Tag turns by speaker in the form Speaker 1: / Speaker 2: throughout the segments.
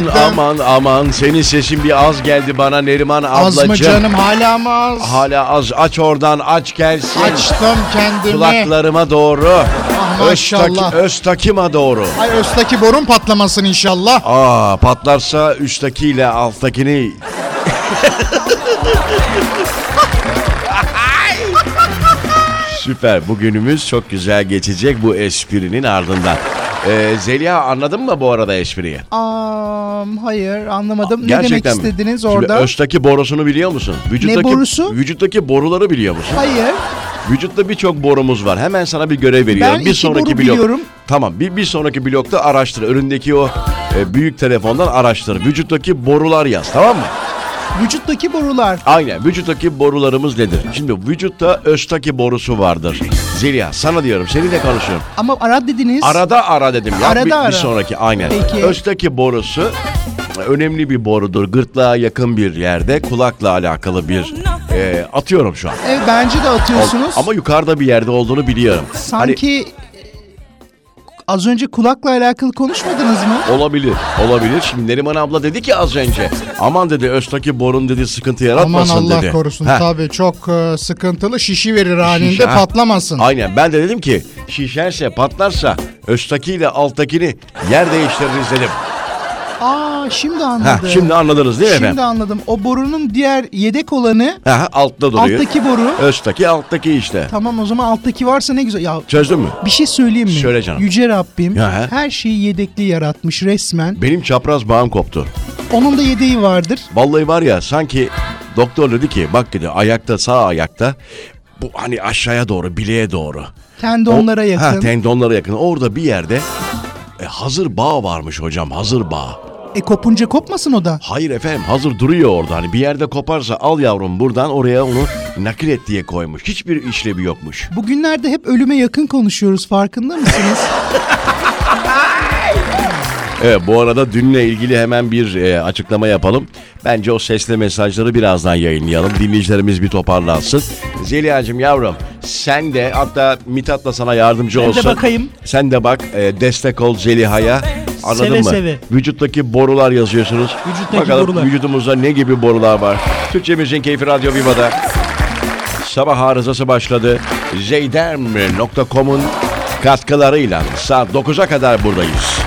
Speaker 1: Günaydın.
Speaker 2: aman aman senin sesin bir az geldi bana Neriman
Speaker 1: Az
Speaker 2: ablacığım.
Speaker 1: mı canım hala mı az?
Speaker 2: Hala az aç oradan aç gelsin.
Speaker 1: Açtım kendimi.
Speaker 2: Kulaklarıma doğru.
Speaker 1: Ah, maşallah.
Speaker 2: Öztaki, Öztakim'a doğru.
Speaker 1: Ay üstteki borun patlamasın inşallah.
Speaker 2: Aa patlarsa üsttekiyle alttakini Süper. Bugünümüz çok güzel geçecek bu esprinin ardından. Ee, Zeliha anladın mı bu arada espriyi?
Speaker 1: Am, hayır anlamadım. ne
Speaker 2: Gerçekten
Speaker 1: demek
Speaker 2: mi?
Speaker 1: istediniz
Speaker 2: Şimdi
Speaker 1: orada?
Speaker 2: Öztaki borusunu biliyor musun? Vücuttaki,
Speaker 1: borusu?
Speaker 2: Vücuttaki boruları biliyor musun?
Speaker 1: Hayır.
Speaker 2: Vücutta birçok borumuz var. Hemen sana bir görev veriyorum.
Speaker 1: Ben
Speaker 2: bir
Speaker 1: iki
Speaker 2: sonraki
Speaker 1: boru
Speaker 2: blok.
Speaker 1: biliyorum.
Speaker 2: Tamam. Bir, bir sonraki blokta araştır. Önündeki o e, büyük telefondan araştır. Vücuttaki borular yaz. Tamam mı?
Speaker 1: Vücuttaki borular.
Speaker 2: Aynen. Vücuttaki borularımız nedir? Şimdi vücutta Öztaki borusu vardır. Zeliha sana diyorum. Seninle konuşuyorum.
Speaker 1: Ama ara dediniz.
Speaker 2: Arada ara dedim ya.
Speaker 1: Arada
Speaker 2: bir,
Speaker 1: ara.
Speaker 2: bir sonraki aynen.
Speaker 1: Peki.
Speaker 2: Öztaki borusu önemli bir borudur. Gırtlağa yakın bir yerde kulakla alakalı bir e, atıyorum şu an.
Speaker 1: Evet bence de atıyorsunuz.
Speaker 2: Ama yukarıda bir yerde olduğunu biliyorum. Hani
Speaker 1: Sanki az önce kulakla alakalı konuşmadınız mı?
Speaker 2: Olabilir, olabilir. Şimdi Neriman abla dedi ki az önce. Aman dedi Öztaki borun dedi sıkıntı
Speaker 1: Aman
Speaker 2: yaratmasın
Speaker 1: Allah
Speaker 2: dedi.
Speaker 1: korusun
Speaker 2: Heh,
Speaker 1: tabii çok e, sıkıntılı şişi verir halinde
Speaker 2: Şişe, ha.
Speaker 1: patlamasın.
Speaker 2: Aynen ben de dedim ki şişerse patlarsa Öztaki ile alttakini yer değiştiririz dedim.
Speaker 1: Aa şimdi
Speaker 2: Heh,
Speaker 1: anladım.
Speaker 2: şimdi anladınız değil mi
Speaker 1: Şimdi
Speaker 2: efendim?
Speaker 1: anladım. O borunun diğer yedek olanı
Speaker 2: Heh, altta duruyor.
Speaker 1: alttaki boru.
Speaker 2: Öztaki alttaki işte.
Speaker 1: Tamam o zaman alttaki varsa ne güzel. Ya
Speaker 2: Çözdün mü?
Speaker 1: bir şey söyleyeyim mi?
Speaker 2: Söyle canım.
Speaker 1: Yüce Rabbim
Speaker 2: Ya he.
Speaker 1: her şeyi yedekli yaratmış resmen.
Speaker 2: Benim çapraz bağım koptu.
Speaker 1: Onun da yedeği vardır.
Speaker 2: Vallahi var ya sanki doktor dedi ki bak dedi ayakta sağ ayakta bu hani aşağıya doğru bileğe doğru.
Speaker 1: Tendonlara
Speaker 2: O-
Speaker 1: yakın.
Speaker 2: Ha, tendonlara yakın. Orada bir yerde e, hazır bağ varmış hocam hazır bağ.
Speaker 1: E kopunca kopmasın o da.
Speaker 2: Hayır efendim hazır duruyor orada. Hani bir yerde koparsa al yavrum buradan oraya onu nakil et diye koymuş. Hiçbir işlevi yokmuş.
Speaker 1: Bugünlerde hep ölüme yakın konuşuyoruz farkında mısınız?
Speaker 2: Evet bu arada dünle ilgili hemen bir e, açıklama yapalım. Bence o sesli mesajları birazdan yayınlayalım. Dinleyicilerimiz bir toparlansın. Zeliha'cığım yavrum sen de hatta Mithat da sana yardımcı
Speaker 3: Ben de
Speaker 2: olsun.
Speaker 3: bakayım.
Speaker 2: Sen de bak e, destek ol Zeliha'ya. Anladın
Speaker 3: Seve
Speaker 2: mı?
Speaker 3: seve.
Speaker 2: Vücuttaki borular yazıyorsunuz.
Speaker 3: Vücuttaki
Speaker 2: Bakalım
Speaker 3: borular.
Speaker 2: vücudumuzda ne gibi borular var. Türkçe Müziğin Keyfi Radyo Viva'da. Sabah arızası başladı. Zeyderm.com'un katkılarıyla saat 9'a kadar buradayız.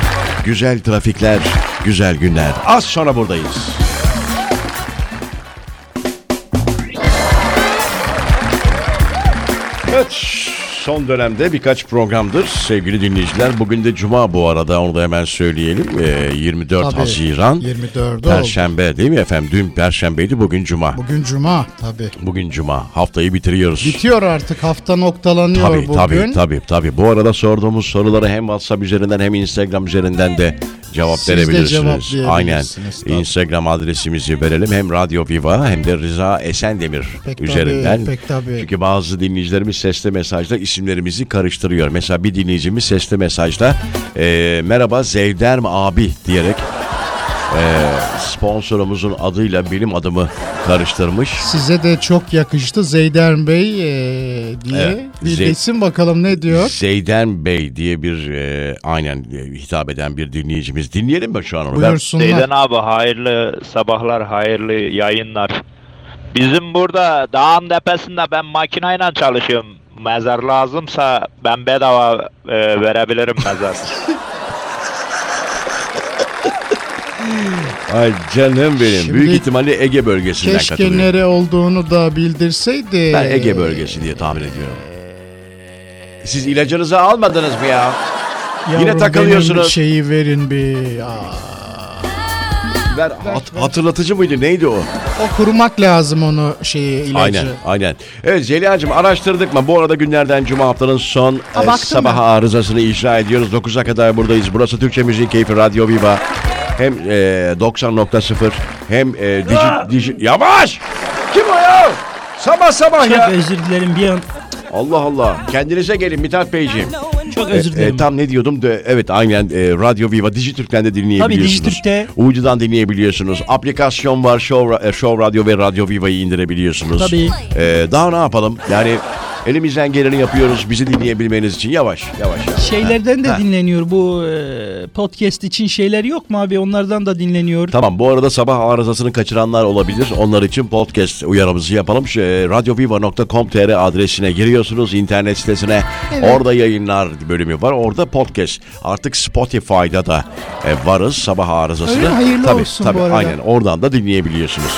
Speaker 2: Güzel trafikler, güzel günler. Az sonra buradayız. Evet, son dönemde birkaç programdır sevgili dinleyiciler. Bugün de Cuma bu arada onu da hemen söyleyelim. Ee, 24
Speaker 1: Tabii,
Speaker 2: Haziran.
Speaker 1: 24'ü oldu.
Speaker 2: Perşembe değil mi efendim? Dün Perşembeydi, bugün Cuma.
Speaker 1: Bugün cuma tabii.
Speaker 2: Bugün Cuma. Haftayı bitiriyoruz.
Speaker 1: Bitiyor artık hafta noktalanıyor
Speaker 2: Tabii
Speaker 1: bugün.
Speaker 2: tabii tabii tabii. Bu arada sorduğumuz soruları hem WhatsApp üzerinden hem Instagram üzerinden de cevap
Speaker 1: Siz
Speaker 2: verebilirsiniz.
Speaker 1: cevaplayabilirsiniz,
Speaker 2: Aynen.
Speaker 1: tabii.
Speaker 2: Instagram adresimizi verelim. Hem Radyo Viva hem de Rıza Esendemir
Speaker 1: Pek tabii,
Speaker 2: üzerinden.
Speaker 1: pek tabii.
Speaker 2: Çünkü bazı dinleyicilerimiz sesli mesajda isimlerimizi karıştırıyor. Mesela bir dinleyicimiz sesli mesajda e, merhaba Zevderm abi diyerek e, sponsorumuzun adıyla benim adımı karıştırmış.
Speaker 1: Size de çok yakıştı Zeyder Bey e, diye.
Speaker 2: Evet,
Speaker 1: Bir
Speaker 2: Zey-
Speaker 1: desin bakalım ne diyor.
Speaker 2: Zeyden Bey diye bir e, aynen e, hitap eden bir dinleyicimiz. Dinleyelim mi şu an onu?
Speaker 1: Buyursunlar.
Speaker 4: Zeydan abi hayırlı sabahlar, hayırlı yayınlar. Bizim burada dağın tepesinde ben makinayla çalışıyorum. Mezar lazımsa ben bedava e, verebilirim mezar.
Speaker 2: Ay canım benim.
Speaker 1: Şimdi
Speaker 2: Büyük ihtimalle Ege bölgesinden
Speaker 1: Keşke
Speaker 2: katılıyor.
Speaker 1: nere olduğunu da bildirseydi.
Speaker 2: Ben Ege bölgesi diye tahmin ediyorum. Siz ilacınızı almadınız mı ya?
Speaker 1: Yavrum,
Speaker 2: Yine takılıyorsunuz.
Speaker 1: benim şeyi verin bir. Aa,
Speaker 2: Ver, hat- hatırlatıcı mıydı? Neydi o?
Speaker 1: o kurumak lazım onu şeyi ilacı.
Speaker 2: Aynen, aynen. Evet Zeliha'cığım araştırdık mı? Bu arada günlerden Cuma haftanın son
Speaker 1: Ha,
Speaker 2: e, sabah
Speaker 1: mı?
Speaker 2: arızasını icra ediyoruz. 9'a kadar buradayız. Burası Türkçe Müziğin Keyfi Radyo Viva. Hem e, 90.0 hem e, diji, diji... Yavaş! Kim o ya? Sabah sabah
Speaker 3: Çok
Speaker 2: ya.
Speaker 3: özür dilerim bir an.
Speaker 2: Allah Allah. Kendinize gelin Mithat Beyciğim.
Speaker 3: Çok
Speaker 2: E,
Speaker 3: özür
Speaker 2: e,
Speaker 3: dilerim.
Speaker 2: tam ne diyordum? De, evet aynen e, Radyo Viva Dijitürk'ten de dinleyebiliyorsunuz.
Speaker 3: Tabii Dijitürk'te.
Speaker 2: Uydudan dinleyebiliyorsunuz. Aplikasyon var Show, e, Show Radio ve Radyo Viva'yı indirebiliyorsunuz.
Speaker 3: Tabii.
Speaker 2: E, daha ne yapalım? Yani Elimizden geleni yapıyoruz bizi dinleyebilmeniz için. Yavaş yavaş. yavaş.
Speaker 1: Şeylerden de
Speaker 2: Ha.
Speaker 1: dinleniyor bu e, podcast için şeyler yok mu abi? Onlardan da dinleniyor.
Speaker 2: Tamam bu arada sabah arızasını kaçıranlar olabilir. Onlar için podcast uyarımızı yapalım. Şu, e, radyoviva.com.tr adresine giriyorsunuz internet sitesine.
Speaker 1: Evet.
Speaker 2: Orada yayınlar bölümü var. Orada podcast. Artık Spotify'da da e, varız sabah arızasını.
Speaker 1: Öyle? Hayırlı
Speaker 2: tabii,
Speaker 1: olsun
Speaker 2: tabii,
Speaker 1: bu arada.
Speaker 2: Aynen oradan da dinleyebiliyorsunuz.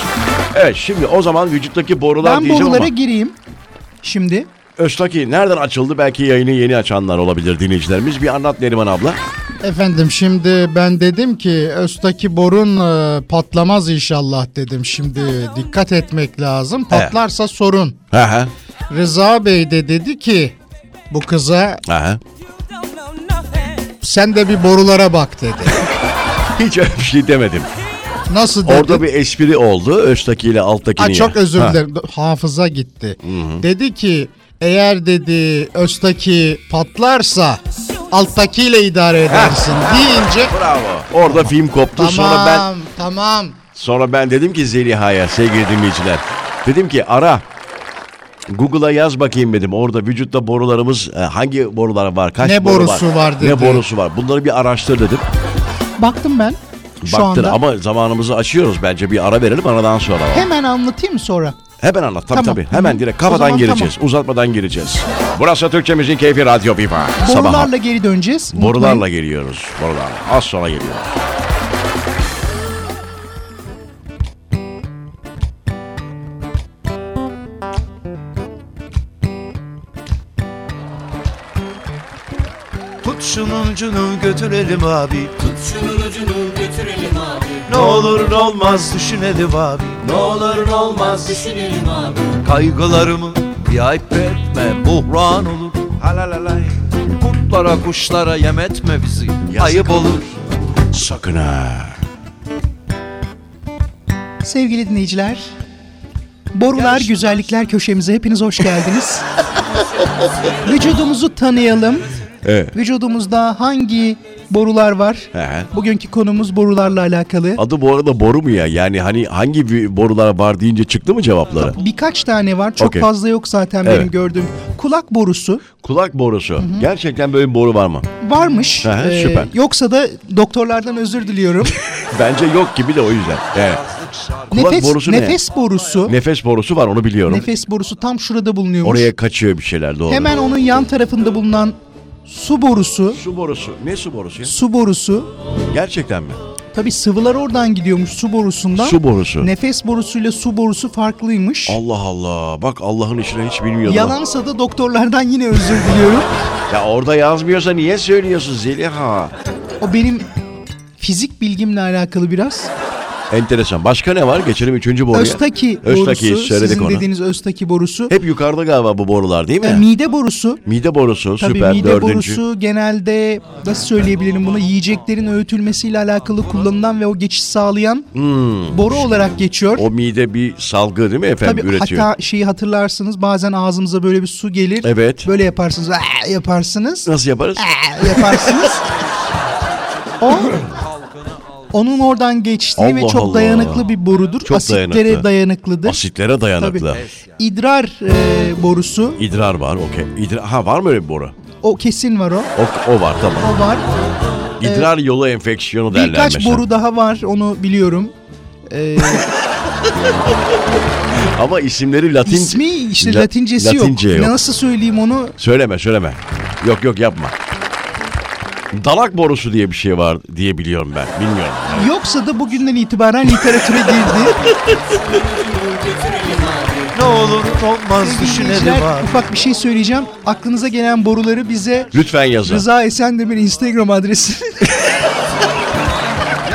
Speaker 2: Evet şimdi o zaman vücuttaki borular
Speaker 1: Ben
Speaker 2: diyeceğim
Speaker 1: borulara
Speaker 2: ama
Speaker 1: gireyim. Şimdi
Speaker 2: Öztaki nereden açıldı? Belki yayını yeni açanlar olabilir dinleyicilerimiz. Bir anlat Neriman abla.
Speaker 3: Efendim şimdi ben dedim ki Öztaki borun e, patlamaz inşallah dedim. Şimdi dikkat etmek lazım. Patlarsa sorun.
Speaker 2: Hı hı.
Speaker 3: Rıza Bey de dedi ki bu kıza
Speaker 2: hı hı.
Speaker 3: sen de bir borulara bak dedi.
Speaker 2: Hiç öyle bir şey demedim.
Speaker 3: Nasıl dedi?
Speaker 2: Orada bir espri oldu. Öztaki ile alttakini.
Speaker 3: Çok özür
Speaker 2: Ha.
Speaker 3: dilerim. Hafıza gitti. Dedi ki eğer dedi Öztaki patlarsa alttakiyle idare edersin deyince
Speaker 2: Bravo. Orada film koptu.
Speaker 3: tamam
Speaker 2: Sonra ben
Speaker 3: tamam
Speaker 2: sonra ben dedim ki Zeliha'ya sevgili dinleyiciler. Dedim ki ara Google'a yaz bakayım dedim. Orada vücutta borularımız e, hangi borular var? Kaç
Speaker 3: Ne
Speaker 2: boru
Speaker 3: borusu var dedi.
Speaker 2: Ne borusu var? Bunları bir araştır dedim.
Speaker 1: baktım ben şu
Speaker 2: Baktın
Speaker 1: anda.
Speaker 2: ama zamanımızı aşıyoruz bence. Bir ara verelim aradan sonra.
Speaker 1: Hemen anlatayım sonra?
Speaker 2: Hemen anlat tabii
Speaker 1: Tamam.
Speaker 2: tabii. Hemen direkt kafadan
Speaker 1: zaman
Speaker 2: gireceğiz. Uzatmadan gireceğiz. Burası Türkçemizin keyfi Radyo Viva. Sabah
Speaker 1: Borularla geri döneceğiz.
Speaker 2: borularla geliyoruz. Borularla. Az sonra geliyoruz.
Speaker 5: Tut şunun ucunu götürelim abi
Speaker 6: Tut şunun ucunu
Speaker 5: Ne olur ne olmaz düşünelim abi
Speaker 6: Ne olur ne olmaz düşünelim abi
Speaker 5: Kaygılarımı bir ayıp etme buhran olur Halalalay Kurtlara kuşlara yem etme bizi Ayıp olur
Speaker 2: Sakın ha.
Speaker 1: Sevgili dinleyiciler, Borular Güzellikler köşemize hepiniz hoş geldiniz. Vücudumuzu tanıyalım.
Speaker 2: Evet.
Speaker 1: Vücudumuzda hangi borular var?
Speaker 2: He.
Speaker 1: Bugünkü konumuz borularla alakalı.
Speaker 2: Adı bu arada boru mu ya? Yani hani hangi bir borular var deyince çıktı mı cevapları?
Speaker 1: Birkaç tane var. Çok
Speaker 2: Okey.
Speaker 1: fazla yok zaten
Speaker 2: Evet.
Speaker 1: benim gördüğüm. Kulak borusu
Speaker 2: Kulak borusu. Gerçekten böyle bir boru var mı?
Speaker 1: varmış.
Speaker 2: Hı,
Speaker 1: Ee,
Speaker 2: süper.
Speaker 1: yoksa da doktorlardan özür diliyorum.
Speaker 2: Bence yok gibi de o yüzden. Evet. Kulak
Speaker 1: nefes
Speaker 2: borusu ne?
Speaker 1: nefes borusu.
Speaker 2: Nefes borusu var onu biliyorum.
Speaker 1: Nefes borusu tam şurada bulunuyormuş.
Speaker 2: Oraya kaçıyor bir şeyler doğru.
Speaker 1: Hemen onun yan tarafında bulunan su borusu.
Speaker 2: Su borusu. Ne su borusu ya?
Speaker 1: Su borusu.
Speaker 2: Gerçekten mi?
Speaker 1: Tabi sıvılar oradan gidiyormuş su borusundan.
Speaker 2: Su borusu.
Speaker 1: Nefes borusuyla su borusu farklıymış.
Speaker 2: Allah Allah. Bak Allah'ın işini hiç bilmiyordum.
Speaker 1: Yalansa da doktorlardan yine özür diliyorum.
Speaker 2: Ya orada yazmıyorsa niye söylüyorsun Zeliha?
Speaker 1: O benim fizik bilgimle alakalı biraz.
Speaker 2: Enteresan. Başka ne var? Geçelim üçüncü boruya.
Speaker 1: Öztaki,
Speaker 2: Öztaki,
Speaker 1: borusu,
Speaker 2: söyledik
Speaker 1: sizin
Speaker 2: onu.
Speaker 1: dediğiniz Öztaki borusu.
Speaker 2: Hep yukarıda galiba bu borular değil mi?
Speaker 1: E, mide borusu.
Speaker 2: Mide borusu
Speaker 1: Tabii
Speaker 2: süper
Speaker 1: mide
Speaker 2: dördüncü.
Speaker 1: borusu genelde nasıl söyleyebilirim bunu yiyeceklerin öğütülmesiyle alakalı kullanılan ve o geçiş sağlayan boru olarak geçiyor.
Speaker 2: Hmm. O mide bir salgı değil mi efendim
Speaker 1: Tabii
Speaker 2: üretiyor?
Speaker 1: hatta şeyi hatırlarsınız bazen ağzımıza böyle bir su gelir.
Speaker 2: Evet.
Speaker 1: Böyle yaparsınız. "Aa!" yaparsınız.
Speaker 2: Nasıl yaparız?
Speaker 1: "Aa!" yaparsınız. o onun oradan geçtiği ve
Speaker 2: Allah
Speaker 1: çok
Speaker 2: Allah.
Speaker 1: dayanıklı bir borudur.
Speaker 2: Çok
Speaker 1: Asitlere
Speaker 2: dayanıklı.
Speaker 1: dayanıklıdır.
Speaker 2: Asitlere dayanıklı.
Speaker 1: Tabii. İdrar e, borusu.
Speaker 2: İdrar var okey. İdrar, ha var mı öyle bir boru?
Speaker 1: O kesin var o.
Speaker 2: O, o var tamam.
Speaker 1: O var.
Speaker 2: İdrar yolu enfeksiyonu derler
Speaker 1: Birkaç
Speaker 2: mesela.
Speaker 1: boru daha var onu biliyorum. Ee,
Speaker 2: Ama isimleri Latin...
Speaker 1: ismi işte
Speaker 2: La-
Speaker 1: latincesi
Speaker 2: Latince
Speaker 1: yok.
Speaker 2: yok.
Speaker 1: Nasıl söyleyeyim onu?
Speaker 2: Söyleme söyleme. Yok yok yapma. Dalak borusu diye bir şey var diye biliyorum ben. Bilmiyorum.
Speaker 1: Yoksa da bugünden itibaren literatüre girdi.
Speaker 5: Ne olur olmaz düşünelim
Speaker 1: Dinleyiciler,
Speaker 5: abi
Speaker 1: ufak bir şey söyleyeceğim. Aklınıza gelen boruları bize
Speaker 2: Lütfen yazın.
Speaker 1: Rıza Esendemir Instagram adresi.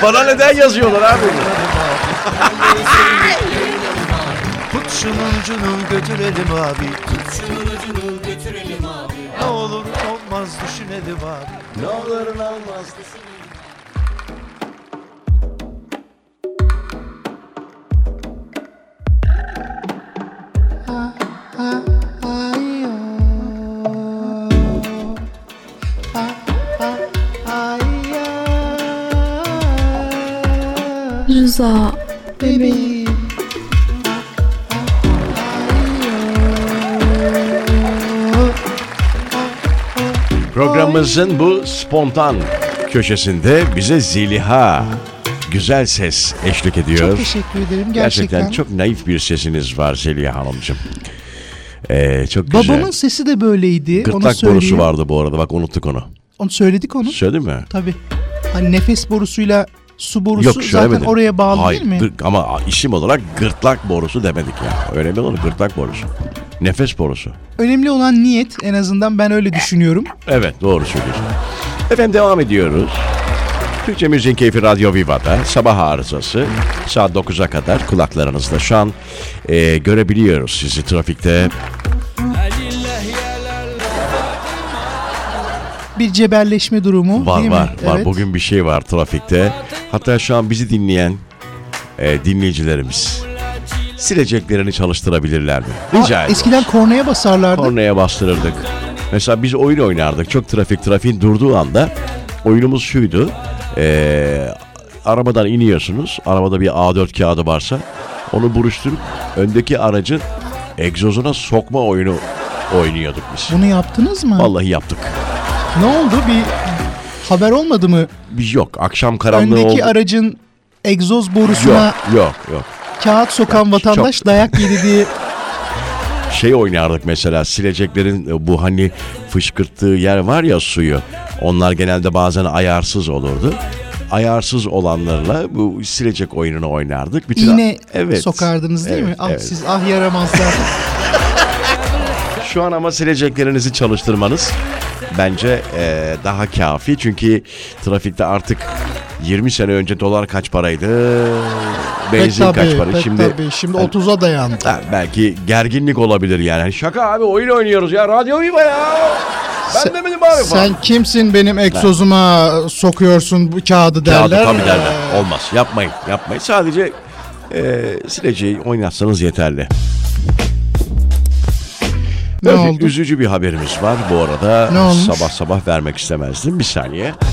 Speaker 2: Bana neden yazıyorlar abi?
Speaker 5: Tut şunun ucunu götürelim abi
Speaker 6: Tut şunun ucunu
Speaker 5: ne olmaz düşünelim abi
Speaker 6: Ne olur ne olmaz. Düşünelim
Speaker 7: Rıza.
Speaker 1: Bebeğim.
Speaker 2: Programımızın bu spontan köşesinde bize Zeliha güzel ses eşlik ediyor.
Speaker 1: Çok teşekkür ederim
Speaker 2: Gerçekten,
Speaker 1: gerçekten.
Speaker 2: çok naif bir sesiniz var Zeliha Hanımcığım. Ee, çok güzel.
Speaker 1: Babamın sesi de böyleydi. onu
Speaker 2: Gırtlak borusu
Speaker 1: söyleyeyim.
Speaker 2: vardı bu arada bak unuttuk onu.
Speaker 1: Onu söyledik onu.
Speaker 2: Söyledin mi?
Speaker 1: Tabii. Hani nefes borusuyla su borusu
Speaker 2: Yok
Speaker 1: zaten
Speaker 2: söylemedim.
Speaker 1: oraya bağlı
Speaker 2: Hayır,
Speaker 1: değil mi?
Speaker 2: gır- ama isim olarak gırtlak borusu demedik ya. Öyle mi olur gırtlak borusu? Nefes borusu.
Speaker 1: Önemli olan niyet en azından ben öyle düşünüyorum.
Speaker 2: Evet doğru söylüyorsun. Efendim devam ediyoruz. Türkçe Müziğin Keyfi Radyo Viva'da sabah arızası saat 9'a kadar kulaklarınızda şu an e, görebiliyoruz sizi trafikte.
Speaker 1: Bir cebelleşme durumu
Speaker 2: Var
Speaker 1: değil
Speaker 2: var
Speaker 1: mi?
Speaker 2: var
Speaker 1: Evet.
Speaker 2: bugün bir şey var trafikte. Hatta şu an bizi dinleyen e, dinleyicilerimiz sileceklerini çalıştırabilirler mi? Rica ediyorum.
Speaker 1: eskiden kornaya basarlardı.
Speaker 2: Kornaya bastırırdık. Mesela biz oyun oynardık. Çok trafik trafiğin durduğu anda oyunumuz şuydu. Ee, arabadan iniyorsunuz. Arabada bir A4 kağıdı varsa onu buruşturup öndeki aracın egzozuna sokma oyunu oynuyorduk biz.
Speaker 1: Bunu yaptınız mı?
Speaker 2: Vallahi yaptık.
Speaker 1: Ne oldu? Bir haber olmadı mı?
Speaker 2: Yok. Akşam karanlığı
Speaker 1: Öndeki
Speaker 2: oldu.
Speaker 1: aracın egzoz borusuna
Speaker 2: Yok yok yok.
Speaker 1: kağıt sokan
Speaker 2: Ya,
Speaker 1: vatandaş
Speaker 2: çok-
Speaker 1: dayak yedi diye.
Speaker 2: Şey oynardık mesela sileceklerin e, bu hani fışkırttığı yer var ya suyu. Onlar genelde bazen ayarsız olurdu. Ayarsız olanlarla bu silecek oyununu oynardık. Bütün
Speaker 1: İğne
Speaker 2: evet.
Speaker 1: sokardınız değil mi?
Speaker 2: Evet,
Speaker 1: Ah
Speaker 2: evet.
Speaker 1: siz ah yaramazlar.
Speaker 2: Şu an ama sileceklerinizi çalıştırmanız bence e, daha kafi. Çünkü trafikte artık 20 sene önce dolar kaç paraydı? Benzin
Speaker 3: pek
Speaker 2: kaç para?
Speaker 3: pek
Speaker 2: Şimdi
Speaker 3: tabii. Şimdi 30'a dayandı.
Speaker 2: Ha, belki gerginlik olabilir yani. Hani Şaka abi oyun oynuyoruz ya. Radyo Viva ya. Ben
Speaker 3: Sen-
Speaker 2: demedim abi falan.
Speaker 3: Sen kimsin benim egzozuma sokuyorsun bu kağıdı derler.
Speaker 2: Kağıdı tabii derler. Olmaz. Yapmayın. Yapmayın. Sadece e, sileceği oynatsanız yeterli.
Speaker 3: Ne
Speaker 2: Üzü-
Speaker 3: oldu?
Speaker 2: Üzücü bir haberimiz var bu arada.
Speaker 3: Ne olmuş?
Speaker 2: Sabah sabah vermek istemezdim. Bir saniye.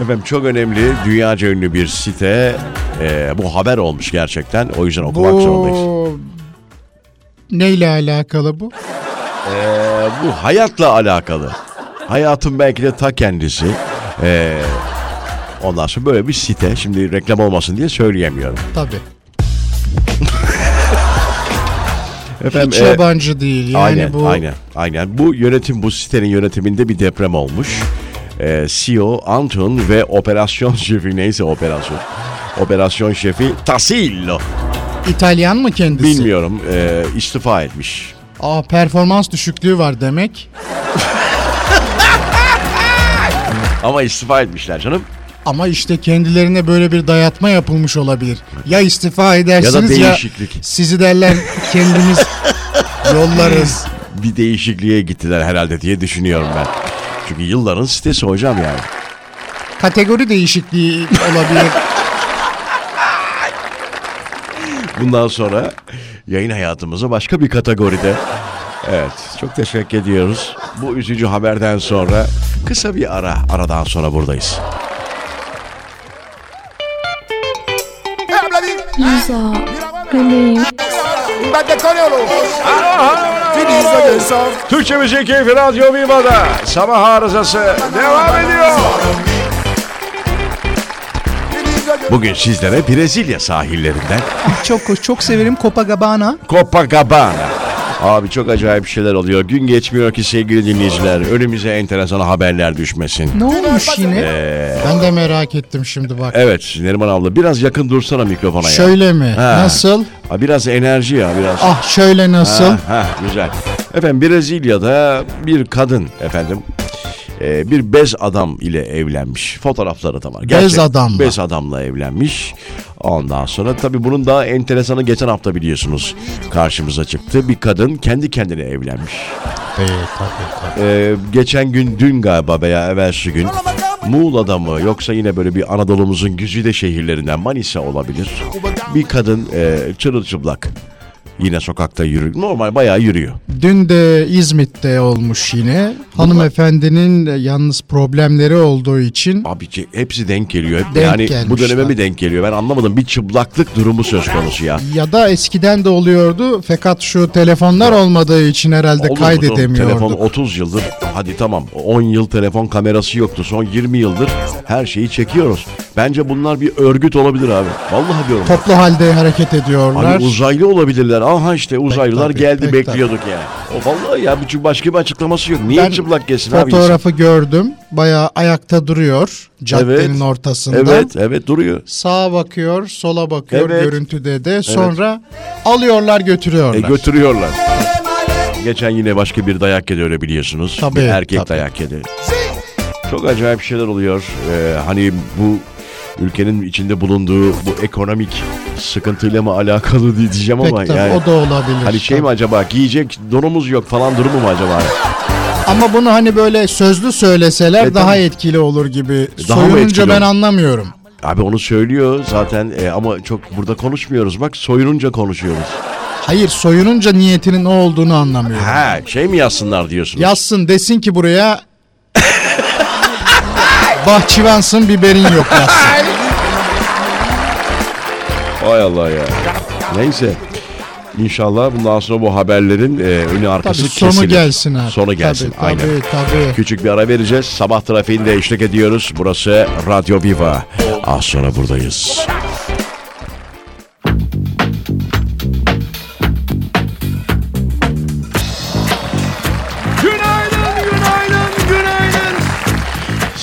Speaker 2: Efendim çok önemli, dünyaca ünlü bir site. E, bu haber olmuş gerçekten. O yüzden okumak zorundayız.
Speaker 3: Bu neyle alakalı bu?
Speaker 2: E, bu hayatla alakalı. Hayatın belki de ta kendisi. E, ondan sonra böyle bir site. Şimdi reklam olmasın diye söyleyemiyorum.
Speaker 3: Tabii.
Speaker 2: Efendim,
Speaker 3: Hiç
Speaker 2: e,
Speaker 3: yabancı değil. Yani
Speaker 2: aynen,
Speaker 3: bu
Speaker 2: aynen, aynen. Bu yönetim, bu sitenin yönetiminde bir deprem olmuş. Ee, CEO Anton ve operasyon şefi neyse operasyon. Operasyon şefi Tasillo.
Speaker 3: İtalyan mı kendisi?
Speaker 2: Bilmiyorum e, istifa etmiş.
Speaker 3: Aa performans düşüklüğü var demek.
Speaker 2: Ama istifa etmişler canım.
Speaker 3: Ama işte kendilerine böyle bir dayatma yapılmış olabilir. Ya istifa edersiniz ya,
Speaker 2: değişiklik.
Speaker 3: sizi derler kendimiz yollarız.
Speaker 2: Bir değişikliğe gittiler herhalde diye düşünüyorum ben. Çünkü yılların sitesi hocam yani.
Speaker 3: Kategori değişikliği olabilir.
Speaker 2: Bundan sonra yayın hayatımızı başka bir kategoride. Evet, çok teşekkür ediyoruz. Bu üzücü haberden sonra kısa bir ara, aradan sonra buradayız.
Speaker 7: Lisa, bebeğim.
Speaker 2: Türkçe Müzik Keyfi Radyo Viva'da sabah arızası devam ediyor. Bugün sizlere Brezilya sahillerinden
Speaker 1: çok hoş, çok severim Copacabana.
Speaker 2: Copacabana. Abi çok acayip şeyler oluyor. Gün geçmiyor ki sevgili dinleyiciler. Önümüze enteresan haberler düşmesin.
Speaker 1: Ne olmuş yine?
Speaker 2: Ee,
Speaker 3: ben de merak ettim şimdi bak.
Speaker 2: evet Neriman abla biraz yakın dursana mikrofona ya.
Speaker 3: Şöyle mi?
Speaker 2: Ha.
Speaker 3: Nasıl?
Speaker 2: Ha, biraz enerji ya biraz.
Speaker 3: Ah şöyle nasıl?
Speaker 2: Ha, ha, güzel. Efendim Brezilya'da bir kadın efendim e, bir bez adam ile evlenmiş. Fotoğrafları da var.
Speaker 3: Bez adamla.
Speaker 2: Bez adamla evlenmiş. Ondan sonra tabii bunun daha enteresanı geçen hafta biliyorsunuz karşımıza çıktı. Bir kadın kendi kendine evlenmiş.
Speaker 3: Ee, tabii, tabii.
Speaker 2: Ee, geçen gün dün galiba veya evvelsi gün Muğla'da mı yoksa yine böyle bir Anadolu'muzun güzide şehirlerinden Manisa olabilir. Bir kadın e, çırılçıplak Yine sokakta yürü. Normal bayağı yürüyor.
Speaker 3: Dün de İzmit'te olmuş yine. Hanımefendinin yalnız problemleri olduğu için
Speaker 2: Abi ki hepsi denk geliyor. Hep
Speaker 3: Denk
Speaker 2: yani bu döneme mi denk geliyor? Ben anlamadım. Bir çıplaklık durumu söz konusu ya.
Speaker 3: ya da eskiden de oluyordu fakat şu telefonlar olmadığı için herhalde
Speaker 2: Olur
Speaker 3: kaydedemiyorduk.
Speaker 2: Telefon 30 yıldır. Hadi tamam 10 yıl telefon kamerası yoktu. Son 20 yıldır her şeyi çekiyoruz. Bence bunlar bir örgüt olabilir abi. Vallahi diyorum.
Speaker 3: Toplu halde hareket ediyorlar.
Speaker 2: Hani uzaylı olabilirler. Aha işte uzaylılar
Speaker 3: tabii,
Speaker 2: geldi
Speaker 3: pek
Speaker 2: bekliyorduk ya. O vallahi ya bir başka bir açıklaması yok. Niye
Speaker 3: Ben
Speaker 2: çıplak gelsin abi?
Speaker 3: Fotoğrafı gördüm. Bayağı ayakta duruyor caddenin
Speaker 2: Evet.
Speaker 3: ortasında.
Speaker 2: Evet evet duruyor.
Speaker 3: Sağa bakıyor, sola bakıyor
Speaker 2: Evet.
Speaker 3: görüntüde de. Sonra alıyorlar
Speaker 2: E,
Speaker 3: götürüyorlar.
Speaker 2: götürüyorlar. Geçen yine başka bir dayak yedi öyle biliyorsunuz.
Speaker 3: Tabii,
Speaker 2: bir erkek
Speaker 3: tabii.
Speaker 2: dayak yedi. Çok acayip şeyler oluyor. Ee, hani bu ülkenin içinde bulunduğu bu ekonomik sıkıntıyla mı alakalı diye- diyeceğim
Speaker 3: Pek
Speaker 2: ama
Speaker 3: tabii,
Speaker 2: yani
Speaker 3: o da olabilir.
Speaker 2: hani şey mi acaba giyecek donumuz yok falan durumu mu acaba?
Speaker 3: Ama bunu hani böyle sözlü söyleseler
Speaker 2: E,
Speaker 3: daha
Speaker 2: tabii.
Speaker 3: etkili olur gibi.
Speaker 2: Daha mı
Speaker 3: Soyununca ben
Speaker 2: olur?
Speaker 3: anlamıyorum.
Speaker 2: Abi onu söylüyor zaten e, ama çok burada konuşmuyoruz bak soyununca konuşuyoruz.
Speaker 3: Hayır soyununca niyetinin o olduğunu anlamıyorum.
Speaker 2: Ha şey mi yazsınlar diyorsunuz?
Speaker 3: Yazsın desin ki buraya bahçıvansın biberin yok yazsın.
Speaker 2: Hay Allah ya. Neyse. İnşallah bundan sonra bu haberlerin e, önü arkası
Speaker 3: Tabii sonu
Speaker 2: kesilir.
Speaker 3: gelsin artık.
Speaker 2: Sonu gelsin.
Speaker 3: Tabii,
Speaker 2: Aynen.
Speaker 3: tabii, tabii.
Speaker 2: Küçük bir ara vereceğiz. Sabah trafiğinde eşlik ediyoruz. Burası Radyo Viva. Az sonra buradayız.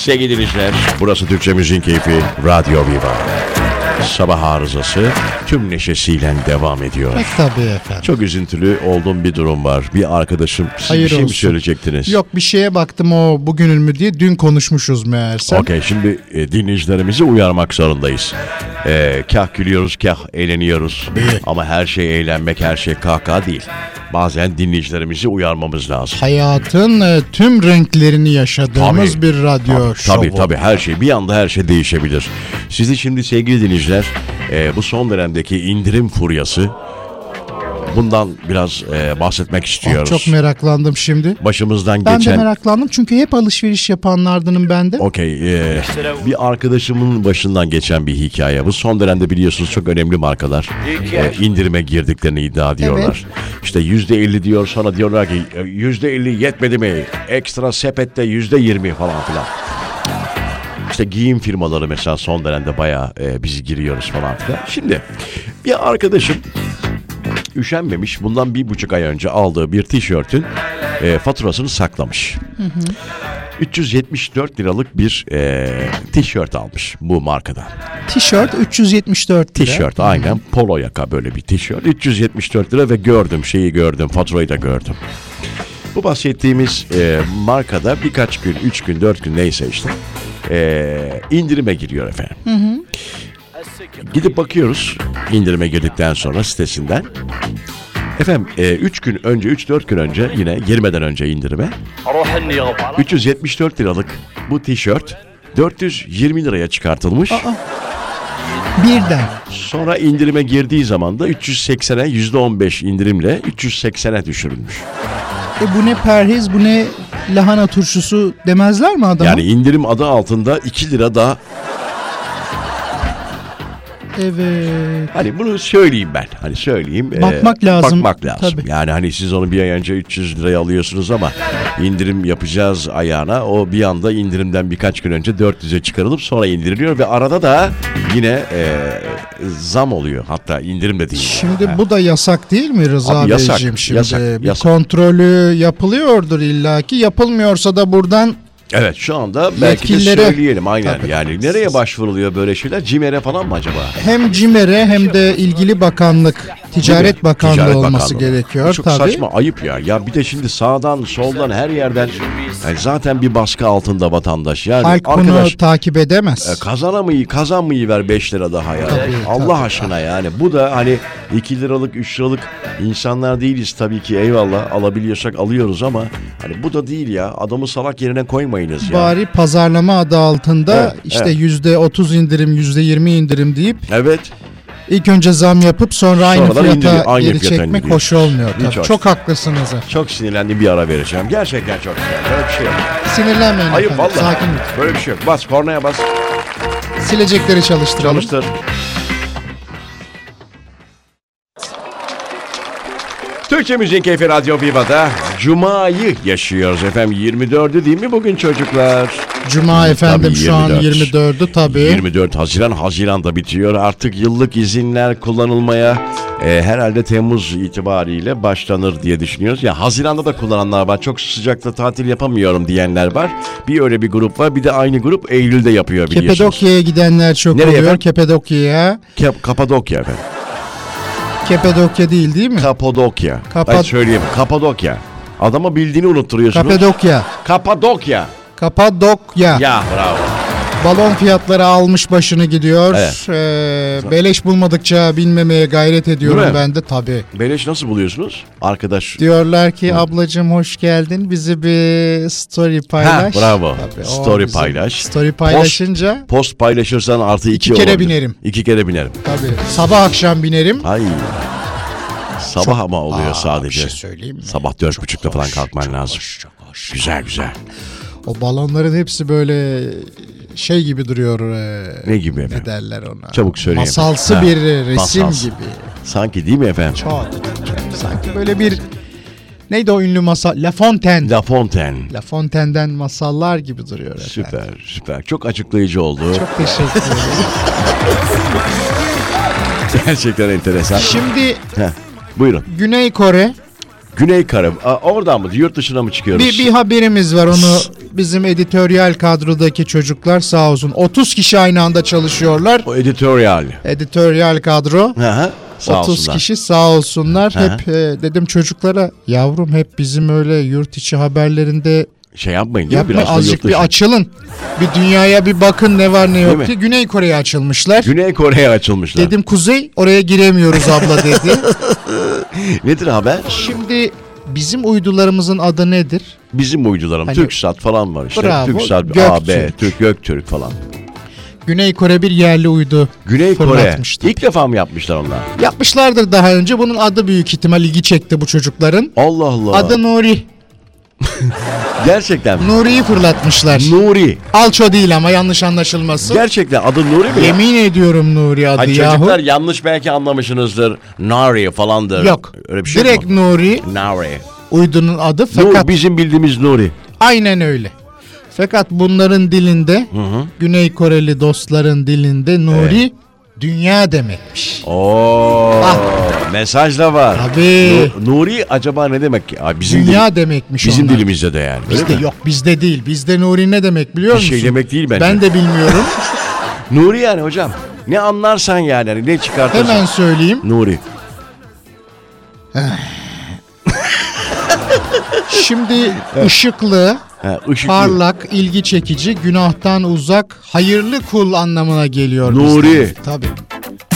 Speaker 2: Sevgili dinleyiciler, burası Türkçe Müziğin Keyfi Radyo Viva. Sabah arızası tüm neşesiyle devam ediyor.
Speaker 3: Pek tabii efendim.
Speaker 2: Çok üzüntülü olduğum bir durum var. Bir arkadaşım siz
Speaker 3: Hayır
Speaker 2: bir şey mi
Speaker 3: olsun.
Speaker 2: söyleyecektiniz?
Speaker 3: Yok bir şeye baktım o bugünün mü diye dün konuşmuşuz meğerse.
Speaker 2: Okey şimdi e, dinleyicilerimizi uyarmak zorundayız. E, kah gülüyoruz kah eğleniyoruz. Ama her şey eğlenmek her şey kahkaha değil. Bazen dinleyicilerimizi uyarmamız lazım.
Speaker 3: Hayatın e, tüm renklerini yaşadığımız
Speaker 2: Tabii.
Speaker 3: bir radyo şovu.
Speaker 2: Tabii tabii her şey bir anda her şey değişebilir. Sizi şimdi sevgili dinleyiciler e, bu son dönemdeki indirim furyası bundan biraz e, bahsetmek
Speaker 3: Ah,
Speaker 2: istiyoruz.
Speaker 3: çok meraklandım şimdi.
Speaker 2: Başımızdan
Speaker 1: Ben
Speaker 2: geçen
Speaker 1: de meraklandım çünkü hep alışveriş yapanlardanım ben de.
Speaker 2: Okey. e, bir arkadaşımın başından geçen bir hikaye. Bu son dönemde biliyorsunuz çok önemli markalar e, indirime girdiklerini iddia ediyorlar. İşte yüzde elli diyor sonra diyorlar ki e, yüzde elli yetmedi mi? Ekstra sepette yüzde yirmi falan filan. İşte giyim firmaları mesela son dönemde bayağı e, biz giriyoruz falan filan. Şimdi bir arkadaşım üşenmemiş. Bundan bir buçuk ay önce aldığı bir tişörtün e, faturasını saklamış. 374 liralık bir e, tişört almış bu markadan.
Speaker 1: Tişört 374 lira.
Speaker 2: Tişört aynen polo yaka böyle bir tişört. 374 lira ve gördüm şeyi gördüm faturayı da gördüm. Bu bahsettiğimiz e, markada birkaç gün, üç gün, dört gün neyse işte e, indirime giriyor efendim. Gidip bakıyoruz indirime girdikten sonra sitesinden. Efendim 3 gün önce, 3-4 gün önce yine girmeden önce indirime 374 liralık bu tişört 420 liraya çıkartılmış.
Speaker 1: Birden.
Speaker 2: Sonra indirime girdiği zaman da 380'e %15 indirimle 380'e düşürülmüş.
Speaker 1: E bu ne perhiz bu ne lahana turşusu demezler mi adama?
Speaker 2: Yani indirim adı altında 2 lira daha
Speaker 1: Evet.
Speaker 2: Hani bunu söyleyeyim ben. Hani söyleyeyim. e,
Speaker 1: Bakmak lazım.
Speaker 2: Bakmak lazım.
Speaker 1: Tabii.
Speaker 2: Yani hani siz onu bir ay önce 300 liraya alıyorsunuz ama indirim yapacağız ayağına. O bir anda indirimden birkaç gün önce 400'e çıkarılıp sonra indiriliyor ve arada da yine e, zam oluyor. Hatta indirim de değil.
Speaker 3: Şimdi
Speaker 2: Ha.
Speaker 3: bu da yasak değil mi Rıza
Speaker 2: Abi yasak,
Speaker 3: Beyciğim şimdi?
Speaker 2: yasak,
Speaker 3: bir
Speaker 2: yasak.
Speaker 3: kontrolü yapılıyordur illaki. Yapılmıyorsa da buradan
Speaker 2: Evet şu anda belki de
Speaker 3: Yetkililere-
Speaker 2: söyleyelim aynen.
Speaker 3: Tabii.
Speaker 2: Yani nereye başvuruluyor böyle şeyler? CİMER'e falan mı acaba?
Speaker 3: hem CİMER'e hem de ilgili bakanlık, Ticaret? Bakanlığı
Speaker 2: Ticaret
Speaker 3: olması
Speaker 2: Bakanlığı.
Speaker 3: gerekiyor
Speaker 2: Çok
Speaker 3: tabii.
Speaker 2: saçma ayıp ya. Ya bir de şimdi sağdan soldan her yerden yani zaten bir baskı altında vatandaş. Yani
Speaker 3: Halk
Speaker 2: arkadaş
Speaker 3: bunu takip edemez.
Speaker 2: e, kazanamayı kazanmayı ver 5 lira daha ya.
Speaker 3: Tabii,
Speaker 2: Allah
Speaker 3: tabii.
Speaker 2: aşkına yani. Bu da hani 2 liralık 3 liralık insanlar değiliz tabii ki eyvallah alabiliyorsak alıyoruz ama hani bu da değil ya. Adamı salak yerine koymayınız ya.
Speaker 3: Bari pazarlama adı altında
Speaker 2: Evet,
Speaker 3: işte
Speaker 2: evet.
Speaker 3: yüzde 30 indirim, yüzde 20 indirim deyip
Speaker 2: Evet.
Speaker 3: İlk önce zam yapıp sonra aynı
Speaker 2: Sonradan
Speaker 3: fiyata
Speaker 2: indiriyor, aynı
Speaker 3: geri
Speaker 2: fiyata
Speaker 3: çekmek
Speaker 2: indiriyor.
Speaker 3: hoş olmuyor.
Speaker 2: Hiç hoş
Speaker 3: Çok haklısınız.
Speaker 2: Çok sinirlendim bir ara vereceğim. Gerçekten çok güzel. Böyle bir şey yok.
Speaker 3: Sinirlenmeyin
Speaker 2: Hayır
Speaker 3: efendim.
Speaker 2: vallahi.
Speaker 3: Sakin.
Speaker 2: Böyle bir şey yok. Bas kornaya bas.
Speaker 3: Silecekleri çalıştıralım.
Speaker 2: Çalıştır. Türkçe Müziğin Keyfi Radyo Viva'da Cuma'yı yaşıyoruz efendim. 24'ü değil mi bugün çocuklar?
Speaker 3: Cuma efendim
Speaker 2: Tabii,
Speaker 3: şu an
Speaker 2: 24.
Speaker 3: 24'ü tabii.
Speaker 2: 24 Haziran Haziran'da bitiyor. Artık yıllık izinler kullanılmaya e, herhalde Temmuz itibariyle başlanır diye düşünüyoruz. Ya Haziran'da da kullananlar var. Çok sıcakta tatil yapamıyorum diyenler var. Bir öyle bir grup var. Bir de aynı grup Eylül'de yapıyor biliyorsunuz.
Speaker 3: Kepadokya'ya gidenler çok
Speaker 2: Nereye
Speaker 3: oluyor.
Speaker 2: efendim?
Speaker 3: Kepadokya'ya.
Speaker 2: Kep- Kapadokya efendim.
Speaker 3: Kepadokya değil değil mi?
Speaker 2: Kapadokya.
Speaker 3: Kapa-
Speaker 2: Hadi söyleyeyim. Kapadokya. Adama bildiğini unutturuyorsunuz.
Speaker 3: Kapadokya.
Speaker 2: Kapadokya.
Speaker 3: Kapadokya.
Speaker 2: Ya bravo.
Speaker 3: Balon fiyatları almış başını gidiyor.
Speaker 2: Evet.
Speaker 3: Ee, beleş bulmadıkça bilmemeye gayret ediyorum
Speaker 2: Değil mi?
Speaker 3: ben de tabii.
Speaker 2: Beleş nasıl buluyorsunuz? Arkadaş.
Speaker 3: Diyorlar ki ablacığım hoş geldin bizi bir story paylaş.
Speaker 2: Ha, bravo.
Speaker 3: Tabii, o
Speaker 2: Story
Speaker 3: bizim
Speaker 2: paylaş.
Speaker 3: Story paylaşınca
Speaker 2: Post paylaşırsan artı iki,
Speaker 3: İki kere
Speaker 2: olabilir.
Speaker 3: binerim.
Speaker 2: İki kere binerim.
Speaker 3: tabii sabah akşam binerim.
Speaker 2: Ay. Sabah ama oluyor sadece.
Speaker 3: Bir şey söyleyeyim mi?
Speaker 2: Sabah dört
Speaker 3: Çok
Speaker 2: buçukta falan
Speaker 3: hoş,
Speaker 2: kalkman
Speaker 3: çok
Speaker 2: lazım.
Speaker 3: hoş, çok hoş.
Speaker 2: Güzel güzel.
Speaker 3: O balonların hepsi böyle şey gibi duruyor. e,
Speaker 2: Ne gibi
Speaker 3: Ne
Speaker 2: efendim?
Speaker 3: derler ona?
Speaker 2: Çabuk söyleyin.
Speaker 3: Masalsı
Speaker 2: Ha,
Speaker 3: bir resim
Speaker 2: masalsı.
Speaker 3: gibi.
Speaker 2: Sanki değil mi efendim?
Speaker 3: Çok, sanki böyle bir neydi o ünlü masal? La Fontaine. La,
Speaker 2: La Fontaine.
Speaker 3: Fontaine'den masallar gibi duruyor efendim.
Speaker 2: Süper süper. Çok açıklayıcı oldu.
Speaker 3: Çok teşekkür ederim.
Speaker 2: Gerçekten enteresan.
Speaker 3: Şimdi
Speaker 2: Heh, buyurun.
Speaker 3: Güney Kore
Speaker 2: Güney Kare. Aa, oradan mı? Yurt dışına mı çıkıyoruz?
Speaker 3: bir, bir haberimiz var onu bizim editoryal kadrodaki çocuklar sağ olsun 30 kişi aynı anda çalışıyorlar.
Speaker 2: O editoryal.
Speaker 3: Editoryal kadro
Speaker 2: Hı hı. Sağ
Speaker 3: 30
Speaker 2: olsunlar.
Speaker 3: kişi sağ olsunlar.
Speaker 2: Hı hı.
Speaker 3: Hep e, dedim çocuklara yavrum hep bizim öyle yurt içi haberlerinde
Speaker 2: Şey yapmayın değil mi?
Speaker 3: yapma
Speaker 2: Biraz
Speaker 3: azıcık bir açılın. Bir dünyaya bir bakın ne var ne yok
Speaker 2: mi?
Speaker 3: diye. Güney Kore'ye açılmışlar.
Speaker 2: Güney Kore'ye açılmışlar.
Speaker 3: Dedim Kuzey oraya giremiyoruz abla dedi.
Speaker 2: Nedir haber?
Speaker 3: Şimdi bizim uydularımızın adı nedir?
Speaker 2: Bizim uydularım.
Speaker 3: Hani-
Speaker 2: Türksat falan var işte.
Speaker 3: Bravo,
Speaker 2: Türksat,
Speaker 3: Göktürk.
Speaker 2: AB, Türk, Göktürk falan.
Speaker 3: Güney Kore bir yerli uydu
Speaker 2: Güney Kore. İlk defa mı yapmışlar onlar?
Speaker 3: Yapmışlardır daha önce. Bunun adı büyük ihtimal ilgi çekti bu çocukların.
Speaker 2: Allah Allah.
Speaker 3: Adı Nuri.
Speaker 2: Gerçekten.
Speaker 3: Nuri'yi fırlatmışlar.
Speaker 2: Nuri.
Speaker 3: Alço değil ama yanlış anlaşılmasın.
Speaker 2: Gerçekten adı Nuri mi?
Speaker 3: Yemin ediyorum Nuri adı
Speaker 2: Hani
Speaker 3: yahu.
Speaker 2: çocuklar yanlış belki anlamışsınızdır. Nari falandır.
Speaker 3: Yok.
Speaker 2: Öyle bir şey
Speaker 3: Direkt
Speaker 2: mi?
Speaker 3: Nuri
Speaker 2: Nari.
Speaker 3: uydunun adı
Speaker 2: Nur,
Speaker 3: fakat
Speaker 2: bizim bildiğimiz Nuri.
Speaker 3: aynen öyle. Fakat bunların dilinde Güney Koreli dostların dilinde Nuri dünya demekmiş.
Speaker 2: Oo,
Speaker 3: Ah.
Speaker 2: mesaj da var.
Speaker 3: Tabii.
Speaker 2: Nu- Nuri acaba ne demek ki? Ay, bizim
Speaker 3: dünya
Speaker 2: dil-
Speaker 3: demekmiş
Speaker 2: bizim
Speaker 3: onlar.
Speaker 2: dilimizde de yani.
Speaker 3: Bizde yok bizde değil. Bizde Nuri ne demek biliyor
Speaker 2: Bir
Speaker 3: musun?
Speaker 2: şey demek değil bence.
Speaker 3: Ben de bilmiyorum.
Speaker 2: Nuri yani hocam. Ne anlarsan yani hani ne çıkartırsın.
Speaker 3: Hemen söyleyeyim.
Speaker 2: Nuri.
Speaker 3: Şimdi ışıklı,
Speaker 2: Ha,
Speaker 3: parlak, ilgi çekici, günahtan uzak, hayırlı kul anlamına geliyor.
Speaker 2: Nuri.
Speaker 3: bizde. Tabii.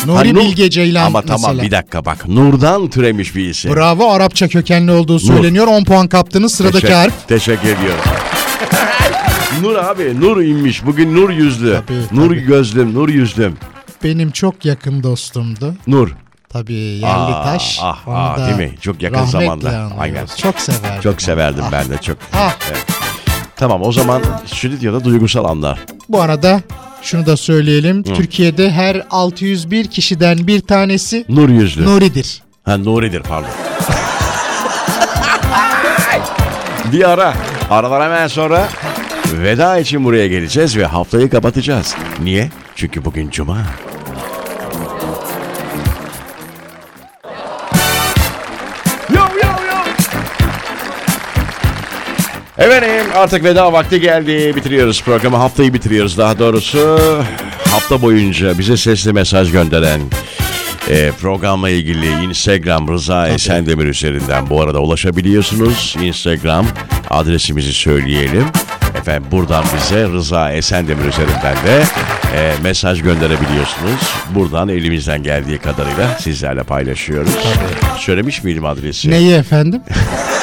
Speaker 3: Nuri
Speaker 2: Ha, Nur-
Speaker 3: Bilge Ceylan
Speaker 2: Ama
Speaker 3: mesela.
Speaker 2: tamam bir dakika bak. Nur'dan türemiş bir isim.
Speaker 3: Bravo Arapça kökenli olduğu söyleniyor. 10 puan kaptınız sıradaki
Speaker 2: Teşekkür-
Speaker 3: harf.
Speaker 2: Teşekkür ediyorum. Nur abi Nur inmiş. Bugün Nur yüzlü.
Speaker 3: Tabii,
Speaker 2: Nur
Speaker 3: tabii.
Speaker 2: gözlüm, Nur yüzlüm.
Speaker 3: Benim çok yakın dostumdu.
Speaker 2: Nur.
Speaker 3: Tabii yerli
Speaker 2: Aa,
Speaker 3: taş.
Speaker 2: ah, ah,
Speaker 3: da
Speaker 2: değil mi? Çok yakın zamanda.
Speaker 3: anıyoruz.
Speaker 2: Aynen.
Speaker 3: Çok severdim.
Speaker 2: Çok severdim
Speaker 3: Ah,
Speaker 2: ben de çok.
Speaker 3: Ah,
Speaker 2: Tamam o zaman stüdyoda duygusal anlar.
Speaker 3: bu arada şunu da söyleyelim. Türkiye'de her 601 kişiden bir tanesi
Speaker 2: Nur yüzlü.
Speaker 3: Nuri'dir.
Speaker 2: Ha Nuri'dir pardon. bir ara. Aradan hemen sonra veda için buraya geleceğiz ve haftayı kapatacağız. Niye? Çünkü bugün cuma. Efendim artık veda vakti geldi. Bitiriyoruz programı. Haftayı bitiriyoruz daha doğrusu. Hafta boyunca bize sesli mesaj gönderen e, programla ilgili Instagram Rıza Esendemir üzerinden bu arada ulaşabiliyorsunuz. Instagram adresimizi söyleyelim. Efendim buradan bize Rıza Esendemir üzerinden de e, mesaj gönderebiliyorsunuz. Buradan elimizden geldiği kadarıyla sizlerle paylaşıyoruz. Söylemiş miydim adresi?
Speaker 3: Neyi efendim?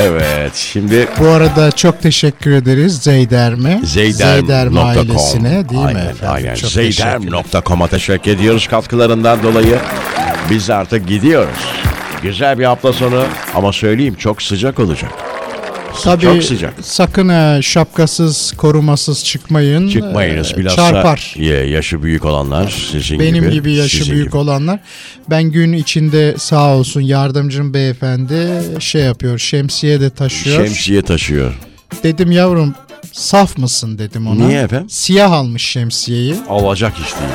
Speaker 2: Evet şimdi
Speaker 3: Bu arada çok teşekkür ederiz Zeyderme.
Speaker 2: Zeyderm.com
Speaker 3: ailesine değil
Speaker 2: aynen,
Speaker 3: mi efendim?
Speaker 2: Aynen. Zeyderm.com'a teşekkür ediyoruz katkılarından dolayı. Biz artık gidiyoruz. Güzel bir hafta sonu ama söyleyeyim çok sıcak olacak.
Speaker 3: Tabii
Speaker 2: Çok sıcak.
Speaker 3: sakın e, şapkasız, korumasız çıkmayın.
Speaker 2: Çıkmayınız
Speaker 3: E,
Speaker 2: bilhassa
Speaker 3: Çarpar.
Speaker 2: ye- yaşı büyük olanlar sizin
Speaker 3: Benim
Speaker 2: gibi.
Speaker 3: gibi, yaşı büyük
Speaker 2: gibi.
Speaker 3: olanlar. Ben gün içinde sağ olsun yardımcım beyefendi şey yapıyor. Şemsiye de taşıyor.
Speaker 2: Şemsiye taşıyor.
Speaker 3: Dedim yavrum saf mısın dedim ona.
Speaker 2: Niye efendim?
Speaker 3: Siyah almış şemsiyeyi.
Speaker 2: Alacak iş değil.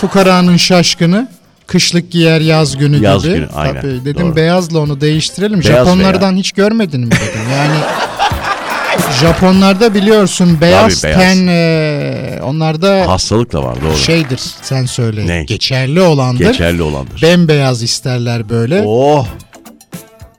Speaker 3: Fukaranın şaşkını. Kışlık giyer yaz günü
Speaker 2: Yaz
Speaker 3: gibi.
Speaker 2: günü, aynen,
Speaker 3: Tabii, dedim
Speaker 2: doğru.
Speaker 3: beyazla onu değiştirelim.
Speaker 2: Beyaz
Speaker 3: Japonlardan hiç görmedin mi dedim. Yani Japonlarda biliyorsun beyaz,
Speaker 2: Tabii, beyaz.
Speaker 3: ten e, onlarda
Speaker 2: Hastalık da var doğru.
Speaker 3: şeydir sen söyle.
Speaker 2: Ne?
Speaker 3: Geçerli olandır.
Speaker 2: Geçerli olandır.
Speaker 3: Bembeyaz isterler böyle.
Speaker 2: Oh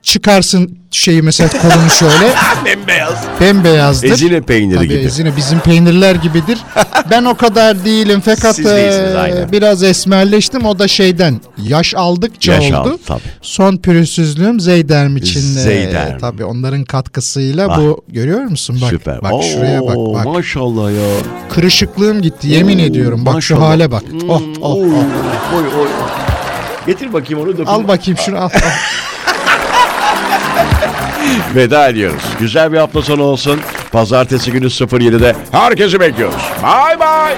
Speaker 3: Çıkarsın şeyi mesela kolunu şöyle.
Speaker 2: bembeyaz.
Speaker 3: Bembeyazdır.
Speaker 2: Ezine peyniri
Speaker 3: Tabii
Speaker 2: gibi.
Speaker 3: ezine bizim peynirler gibidir. ben o kadar değilim fakat
Speaker 2: Siz değilsiniz,
Speaker 3: e,
Speaker 2: aynen.
Speaker 3: biraz esmerleştim. O da şeyden yaş aldıkça
Speaker 2: Yaş
Speaker 3: oldu.
Speaker 2: aldı, tabii.
Speaker 3: Son pürüzsüzlüğüm Zeyderm için. e,
Speaker 2: Zeyderm.
Speaker 3: tabii onların katkısıyla
Speaker 2: Vay.
Speaker 3: bu görüyor musun? Bak,
Speaker 2: Süper.
Speaker 3: bak
Speaker 2: Oo,
Speaker 3: şuraya bak bak.
Speaker 2: Maşallah ya.
Speaker 3: Kırışıklığım gitti yemin ediyorum. Bak şu
Speaker 2: Maşallah.
Speaker 3: hale bak.
Speaker 2: Hmm,
Speaker 3: Oh, oh,
Speaker 2: oy,
Speaker 3: oh.
Speaker 2: oy, oy. Getir bakayım onu dokun.
Speaker 3: Al bakayım şunu al. al.
Speaker 2: Veda ediyoruz. Güzel bir hafta sonu olsun. Pazartesi günü 07'de herkesi bekliyoruz. Bay bay.